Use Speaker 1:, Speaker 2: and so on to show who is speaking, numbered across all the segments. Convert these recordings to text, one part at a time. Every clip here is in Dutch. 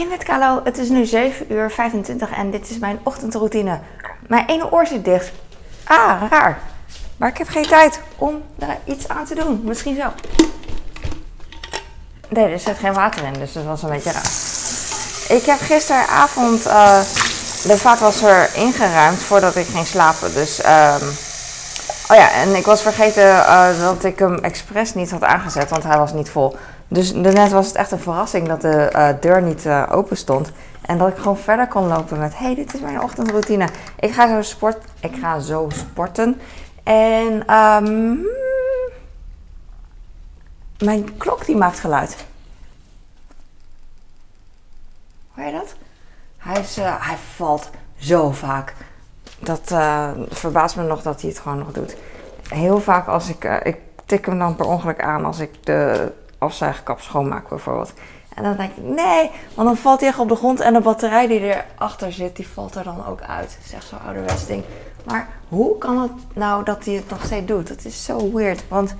Speaker 1: Hey met Kalo, het is nu 7 uur 25 en dit is mijn ochtendroutine. Mijn ene oor zit dicht. Ah, raar. Maar ik heb geen tijd om daar iets aan te doen. Misschien zo. Nee, er zit geen water in, dus dat was een beetje raar. Ik heb gisteravond uh, de vaatwasser ingeruimd voordat ik ging slapen. Dus, um, oh ja, en ik was vergeten uh, dat ik hem expres niet had aangezet, want hij was niet vol. Dus daarnet was het echt een verrassing dat de uh, deur niet uh, open stond. En dat ik gewoon verder kon lopen met: hey, dit is mijn ochtendroutine. Ik ga zo, sport, ik ga zo sporten. En um, mijn klok die maakt geluid. Hoor je dat? Hij, is, uh, hij valt zo vaak. Dat verbaast me nog dat hij het gewoon nog doet. Heel vaak als ik. ik tik hem dan per ongeluk aan als ik de afzuigkap schoonmaak bijvoorbeeld. En dan denk ik, nee, want dan valt hij echt op de grond en de batterij die erachter zit, die valt er dan ook uit. Echt zo'n ouderwets ding. Maar hoe kan het nou dat hij het nog steeds doet? Dat is zo weird, want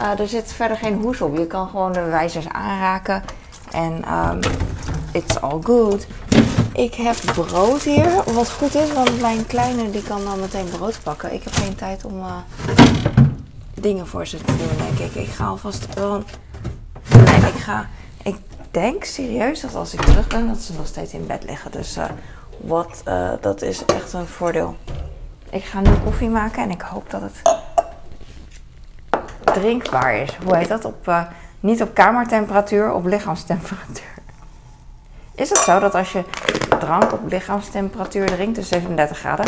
Speaker 1: uh, er zit verder geen hoes op. Je kan gewoon de wijzers aanraken en um, it's all good. Ik heb brood hier, wat goed is, want mijn kleine die kan dan meteen brood pakken. Ik heb geen tijd om uh, dingen voor ze te doen, denk ik. Ik ga alvast wel Nee, ik ga. Ik denk serieus dat als ik terug ben, dat ze nog steeds in bed liggen. Dus uh, wat, uh, dat is echt een voordeel. Ik ga nu koffie maken en ik hoop dat het drinkbaar is. Hoe heet dat? Op, uh, niet op kamertemperatuur, op lichaamstemperatuur. Is het zo dat als je drank op lichaamstemperatuur drinkt, dus 37 graden.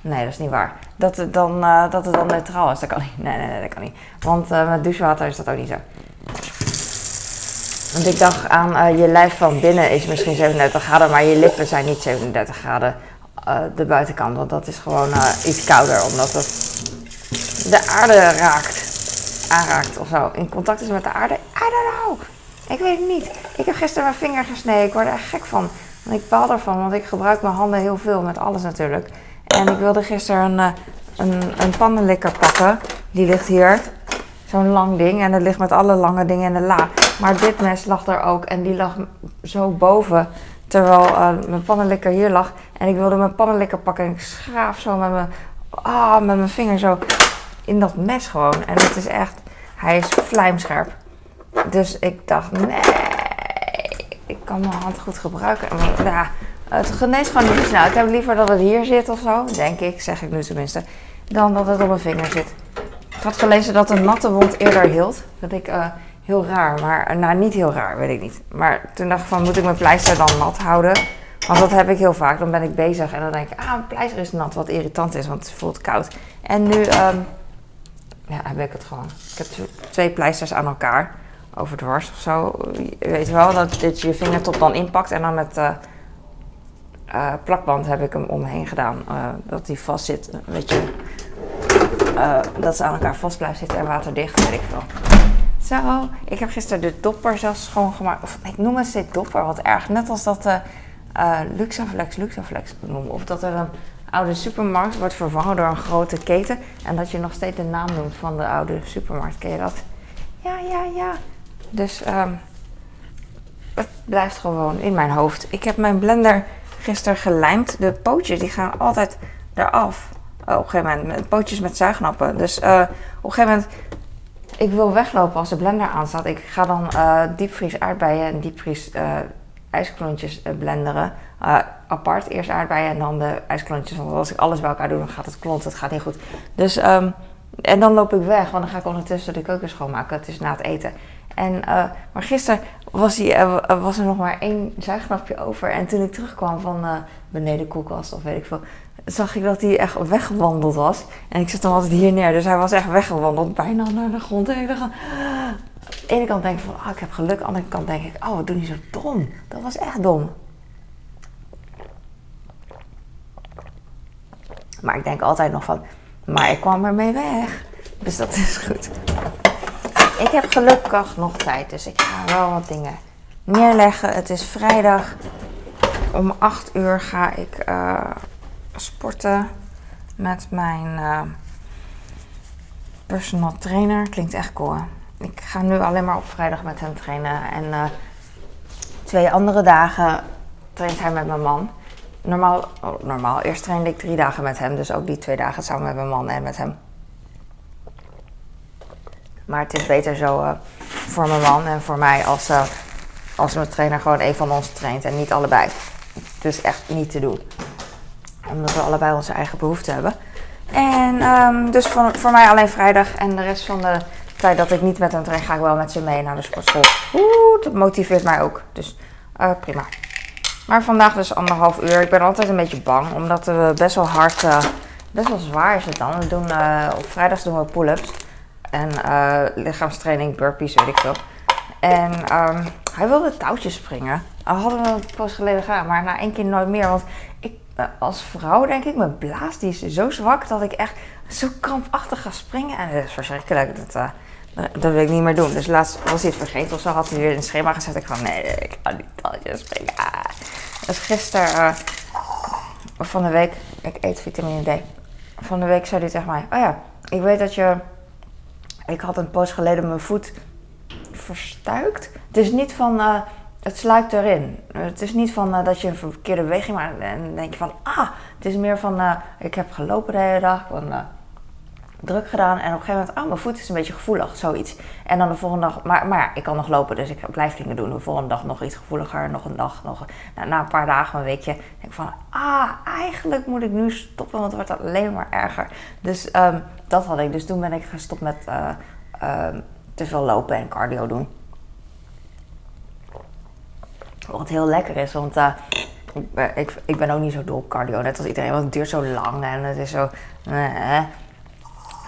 Speaker 1: Nee, dat is niet waar. Dat het dan, dat het dan neutraal is. Dat kan niet. Nee, nee, nee, dat kan niet. Want met douchewater is dat ook niet zo. Want ik dacht aan uh, je lijf van binnen is misschien 37 graden, maar je lippen zijn niet 37 graden. Uh, de buitenkant, want dat is gewoon uh, iets kouder, omdat het de aarde raakt, aanraakt of zo. In contact is met de aarde. I don't know. Ik weet het niet. Ik heb gisteren mijn vinger gesneden. Ik word er echt gek van. En ik baal ervan, want ik gebruik mijn handen heel veel met alles natuurlijk. En ik wilde gisteren een, een, een pannenlikker pakken. Die ligt hier. Zo'n lang ding. En dat ligt met alle lange dingen in de la. Maar dit mes lag er ook en die lag zo boven. Terwijl uh, mijn pannenlikker hier lag. En ik wilde mijn pannenlikker pakken en ik schaaf zo met mijn, ah, met mijn vinger zo in dat mes gewoon. En het is echt, hij is vlijmscherp. Dus ik dacht, nee, ik kan mijn hand goed gebruiken. Maar, ja, het geneest gewoon niet snel. Ik heb liever dat het hier zit of zo, denk ik, zeg ik nu tenminste. Dan dat het op mijn vinger zit. Ik had gelezen dat een natte wond eerder hield. Dat ik... Uh, heel raar. Maar nou, niet heel raar, weet ik niet. Maar toen dacht ik van, moet ik mijn pleister dan nat houden? Want dat heb ik heel vaak. Dan ben ik bezig en dan denk ik, ah, mijn pleister is nat. Wat irritant is, want het voelt koud. En nu um, ja, heb ik het gewoon. Ik heb twee pleisters aan elkaar. Overdwars of zo. Je weet wel dat dit je vingertop dan inpakt. En dan met uh, plakband heb ik hem omheen gedaan. Dat die vast zit. Weet je. Dat ze aan elkaar vast blijft zitten en waterdicht, weet ik veel. Zo, ik heb gisteren de dopper zelfs schoongemaakt. Of ik noem het steeds dopper, wat erg. Net als dat de uh, Luxaflex Luxaflex noemen. Of dat er een oude supermarkt wordt vervangen door een grote keten. En dat je nog steeds de naam noemt van de oude supermarkt. Ken je dat? Ja, ja, ja. Dus um, het blijft gewoon in mijn hoofd. Ik heb mijn blender gisteren gelijmd. De pootjes die gaan altijd eraf. Oh, op een gegeven moment. Pootjes met zuignappen. Dus uh, op een gegeven moment ik wil weglopen als de blender aanstaat. Ik ga dan uh, diepvries aardbeien en diepvries uh, ijsklontjes uh, blenderen. apart, eerst aardbeien en dan de ijsklontjes. Want als ik alles bij elkaar doe, dan gaat het klont. Het gaat niet goed. Dus, um, en dan loop ik weg, want dan ga ik ondertussen de keuken schoonmaken. Het is na het eten. En, maar gisteren was, die, was er nog maar één zuignapje over. En toen ik terugkwam van beneden de koelkast of weet ik veel zag ik dat hij echt weggewandeld was. En ik zit dan altijd hier neer. Dus hij was echt weggewandeld, bijna naar de grond. En aan de ene kant denk ik van, oh, ik heb geluk. Aan de andere kant denk ik, oh, wat doe je zo dom? Dat was echt dom. Maar ik denk altijd nog van, maar ik kwam ermee weg. Dus dat is goed. Ik heb gelukkig nog tijd, dus ik ga wel wat dingen neerleggen. Het is vrijdag. Om 8 uur ga ik uh, sporten met mijn uh, personal trainer. Klinkt echt cool. Ik ga nu alleen maar op vrijdag met hem trainen. En uh, twee andere dagen traint hij met mijn man. Normaal, oh, normaal, eerst trainde ik drie dagen met hem, dus ook die twee dagen samen met mijn man en met hem. Maar het is beter zo uh, voor mijn man en voor mij als, als mijn trainer gewoon een van ons traint en niet allebei. Dus echt niet te doen. Omdat we allebei onze eigen behoeften hebben. En um, dus voor, voor mij alleen vrijdag en de rest van de tijd dat ik niet met hem train, ga ik wel met ze mee naar de sportschool. Oeh, dat motiveert mij ook. Dus uh, prima. Maar vandaag dus anderhalf uur. Ik ben altijd een beetje bang, omdat we best wel hard, uh, best wel zwaar is het dan. We doen, uh, op vrijdags doen we pull-ups en lichaamstraining, burpees, weet ik veel. En um, hij wilde touwtjes springen. Dat hadden we poos geleden gedaan, maar na één keer nooit meer. Want als vrouw denk ik, mijn blaas die is zo zwak dat ik echt zo krampachtig ga springen. En dat is verschrikkelijk. Dat, dat wil ik niet meer doen. Dus laatst was hij het vergeten of zo. Had hij weer het schema gezet. Ik van nee, ik kan niet touwtjes springen. Ah. Dus gisteren uh, van de week, ik eet vitamine D. Van de week zei hij tegen mij: Oh ja, ik weet dat je. Ik had een poos geleden mijn voet verstuikt. Het is niet van. Het sluipt erin. Het is niet van uh, dat je een verkeerde beweging maakt en dan denk je van ah. Het is meer van uh, ik heb gelopen de hele dag. Van, druk gedaan. En op een gegeven moment, oh, mijn voet is een beetje gevoelig, zoiets. En dan de volgende dag, maar, maar ja, ik kan nog lopen, dus ik blijf dingen doen. De volgende dag nog iets gevoeliger, nog een dag, nog na een paar dagen, een weekje, denk ik van, ah, eigenlijk moet ik nu stoppen, want het wordt alleen maar erger. Dus um, dat had ik. Dus toen ben ik gestopt met uh, uh, te veel lopen en cardio doen. Wat heel lekker is, want uh, ik, ben, ik, ben ook niet zo dol op cardio, net als iedereen, want het duurt zo lang en het is zo. Eh,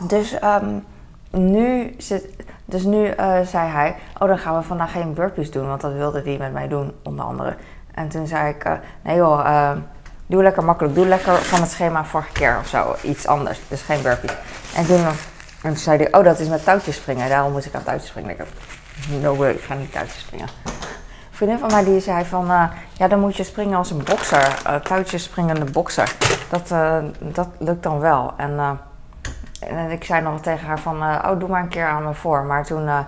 Speaker 1: dus um, nu, zit, dus nu zei hij, oh dan gaan we vandaag geen burpees doen, want dat wilde hij met mij doen, onder andere. En toen zei ik, nee joh, uh, doe lekker makkelijk, doe lekker van het schema vorige keer of zo, iets anders, dus geen burpees. En toen, en zei hij, oh dat is met touwtjes springen, daarom moest ik aan touwtjes springen. Ik no way, ik ga niet touwtjes springen. Vriendin van mij die zei van, ja dan moet je springen als een bokser, touwtjes springende bokser. Dat, dat lukt dan wel. En en ik zei nog tegen haar van, uh, oh doe maar een keer aan me voor. Maar toen uh,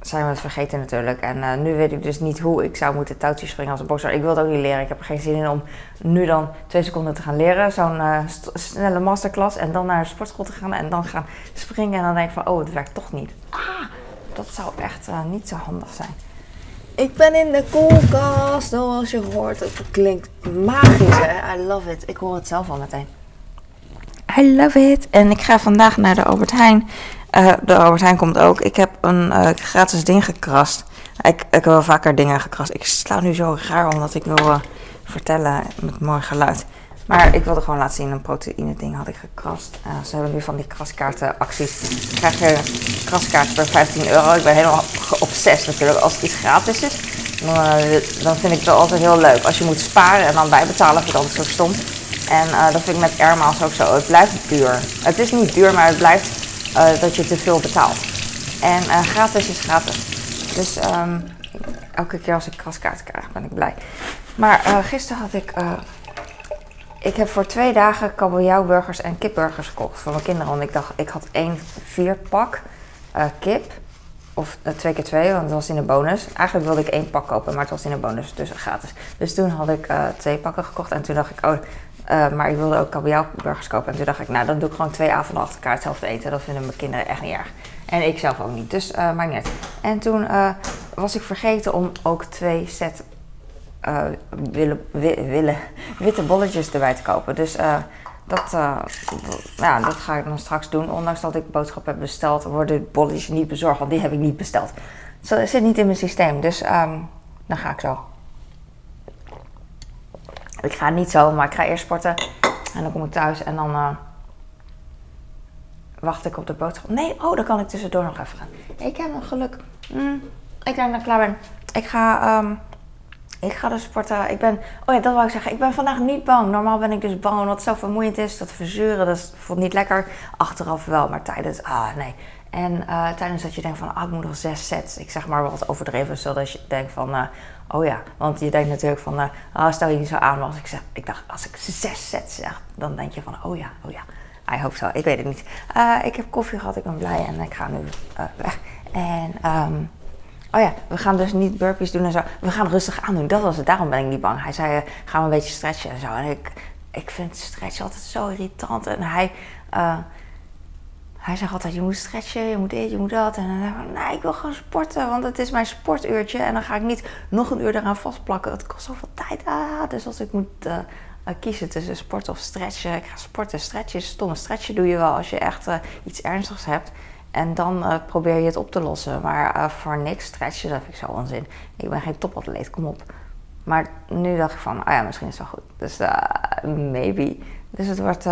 Speaker 1: zijn we het vergeten natuurlijk. En uh, nu weet ik dus niet hoe ik zou moeten touwtjes springen als een bokser. Ik wil het ook niet leren. Ik heb er geen zin in om nu dan twee seconden te gaan leren. Zo'n snelle masterclass. En dan naar de sportschool te gaan en dan gaan springen. En dan denk ik van, oh het werkt toch niet. Ah, dat zou echt niet zo handig zijn. Ik ben in de koelkast, zoals je hoort. Het klinkt magisch hè. I love it. Ik hoor het zelf al meteen. I love it. En ik ga vandaag naar de Albert Heijn. Uh, de Albert Heijn komt ook. Ik heb een uh, gratis ding gekrast. Ik, ik heb wel vaker dingen gekrast. Ik sla nu zo raar omdat ik wil uh, vertellen met mooi geluid. Maar ik wilde gewoon laten zien, een proteïne ding had ik gekrast. ze hebben nu van die kraskaarten acties. Dan krijg je een kraskaart per 15 euro. Ik ben helemaal geobsessed natuurlijk. Als het iets gratis is, dan, dan vind ik het wel altijd heel leuk. Als je moet sparen en dan bijbetalen, vind ik altijd zo stom. En uh, dat vind ik met Airmiles ook zo. Het blijft duur. Het is niet duur, maar het blijft dat je te veel betaalt. En gratis is gratis. Dus um, elke keer als ik kraskaart krijg, ben ik blij. Maar gisteren had ik... ik heb voor twee dagen kabeljauwburgers en kipburgers gekocht voor mijn kinderen. Want ik dacht, ik had één vierpak kip. Of twee keer twee, want het was in de bonus. Eigenlijk wilde ik één pak kopen, maar het was in de bonus, dus gratis. Dus toen had ik twee pakken gekocht en toen dacht ik, oh, maar ik wilde ook kabeljauwburgers kopen. En toen dacht ik, nou dan doe ik gewoon twee avonden achter elkaar hetzelfde eten. Dat vinden mijn kinderen echt niet erg. En ik zelf ook niet. Dus maakt niet En toen was ik vergeten om ook twee set willen, willen, witte bolletjes erbij te kopen. Dus dat, ja, dat ga ik dan straks doen. Ondanks dat ik boodschap heb besteld, worden bolletjes niet bezorgd. Want die heb ik niet besteld. Dat zit niet in mijn systeem. Dus um, dan ga ik zo. Ik ga niet zo, maar ik ga eerst sporten. En dan kom ik thuis en dan uh, wacht ik op de boodschap. Nee, oh, dan kan ik tussendoor nog even gaan. Ik heb nog geluk. Mm, ik denk dat ik klaar ben. Ik ga, um, ik ga dus sporten. Ik ben, oh ja, dat wou ik zeggen. Ik ben vandaag niet bang. Normaal ben ik dus bang omdat het zo vermoeiend is. Dat verzeuren, dat voelt niet lekker. Achteraf wel, maar tijdens, ah nee. En uh, tijdens dat je denkt van, ah, ik moet nog zes sets. Ik zeg maar wat overdreven, zodat je denkt van, uh, oh ja. Want je denkt natuurlijk van, uh, oh, stel je niet zo aan. als ik zeg, ik dacht, als ik zes sets zeg, dan denk je van, oh ja, oh ja. I hope zo, ik weet het niet. ik heb koffie gehad, ik ben blij en ik ga nu weg. En um, Oh ja, we gaan dus niet burpees doen en zo. We gaan rustig aandoen. Dat was het. Daarom ben ik niet bang. Hij zei, uh, gaan we een beetje stretchen en zo. En ik, ik vind stretchen altijd zo irritant. En hij, uh, hij zegt altijd, je moet stretchen, je moet dit, je moet dat. En dan denk ik, nee, ik wil gewoon sporten, want het is mijn sportuurtje. En dan ga ik niet nog een uur eraan vastplakken. Het kost zoveel tijd. Ah, dus als ik moet uh, kiezen tussen sporten of stretchen. Ik ga sporten. Stretchen is stom. Stretchen doe je wel als je echt iets ernstigs hebt. En dan uh, probeer je het op te lossen. Maar uh, voor niks stretchen, dat vind ik zo onzin. Ik ben geen topatleet, kom op. Maar nu dacht ik van, oh ja, misschien is het wel goed. Dus uh, maybe. Dus het wordt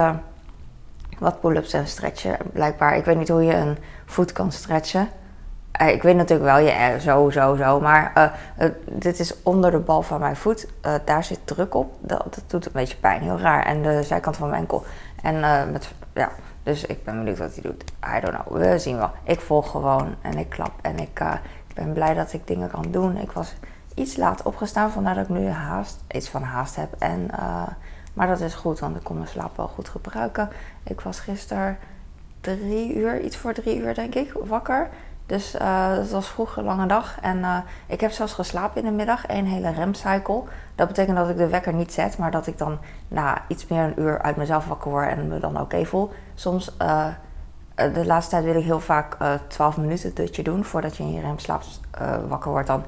Speaker 1: wat pull-ups en stretchen, blijkbaar. Ik weet niet hoe je een voet kan stretchen. ik weet natuurlijk wel, je, zo, zo, zo. Maar dit is onder de bal van mijn voet. daar zit druk op. Dat, doet een beetje pijn, heel raar. En de zijkant van mijn enkel. En met, ja, dus ik ben benieuwd wat hij doet. I don't know. We zien wel. Ik volg gewoon en ik klap. En ik, uh, ik ben blij dat ik dingen kan doen. Ik was iets laat opgestaan, vandaar dat ik nu haast, iets van haast heb. En, uh, maar dat is goed, want ik kon mijn slaap wel goed gebruiken. Ik was gisteren drie uur, iets voor drie uur denk ik, wakker. Dus uh, het was vroeg een lange dag. En uh, ik heb zelfs geslapen in de middag, één hele remcycle. Dat betekent dat ik de wekker niet zet, maar dat ik dan na iets meer een uur uit mezelf wakker word en me dan oké okay voel. Soms, uh, de laatste tijd wil ik heel vaak 12 minuten dutje doen voordat je in je remslaap wakker wordt. Dan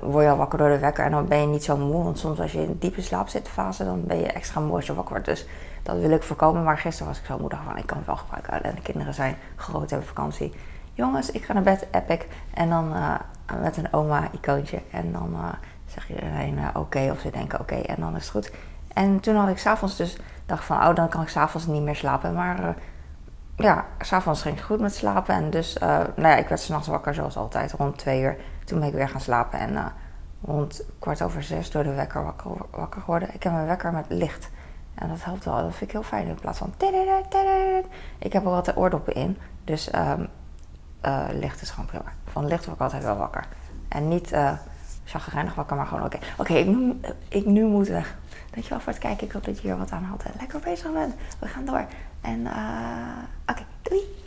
Speaker 1: word je al wakker door de wekker en dan ben je niet zo moe. Want soms als je in een diepe slaap zit fase, dan ben je extra moe als je wakker wordt. Dus dat wil ik voorkomen. Maar gisteren was ik zo moedig van, ik kan het wel gebruiken. En de kinderen zijn groot, hebben vakantie jongens, ik ga naar bed, epic. En dan uh, met een oma-icoontje. En dan uh, zeg iedereen uh, oké, of ze denken oké, en dan is het goed. En toen had ik s'avonds dus, dacht van, oh, dan kan ik s'avonds niet meer slapen. Maar ja, s'avonds ging het goed met slapen. En dus, nou ja, ik werd s'nachts wakker zoals altijd, rond twee uur. Toen ben ik weer gaan slapen en rond kwart over zes door de wekker wakker, wakker geworden. Ik heb mijn wekker met licht. En dat helpt wel, dat vind ik heel fijn. In plaats van... Ik heb er altijd oordoppen in. Dus um, uh, licht is gewoon prima. Van licht word ik altijd wel wakker. En niet uh, chagrijnig wakker, maar gewoon oké. Oké, ik, nu, ik nu moet weg. Dankjewel voor het kijken. Ik hoop dat je hier wat aan had. Lekker bezig bent. We gaan door. En uh, oké, doei.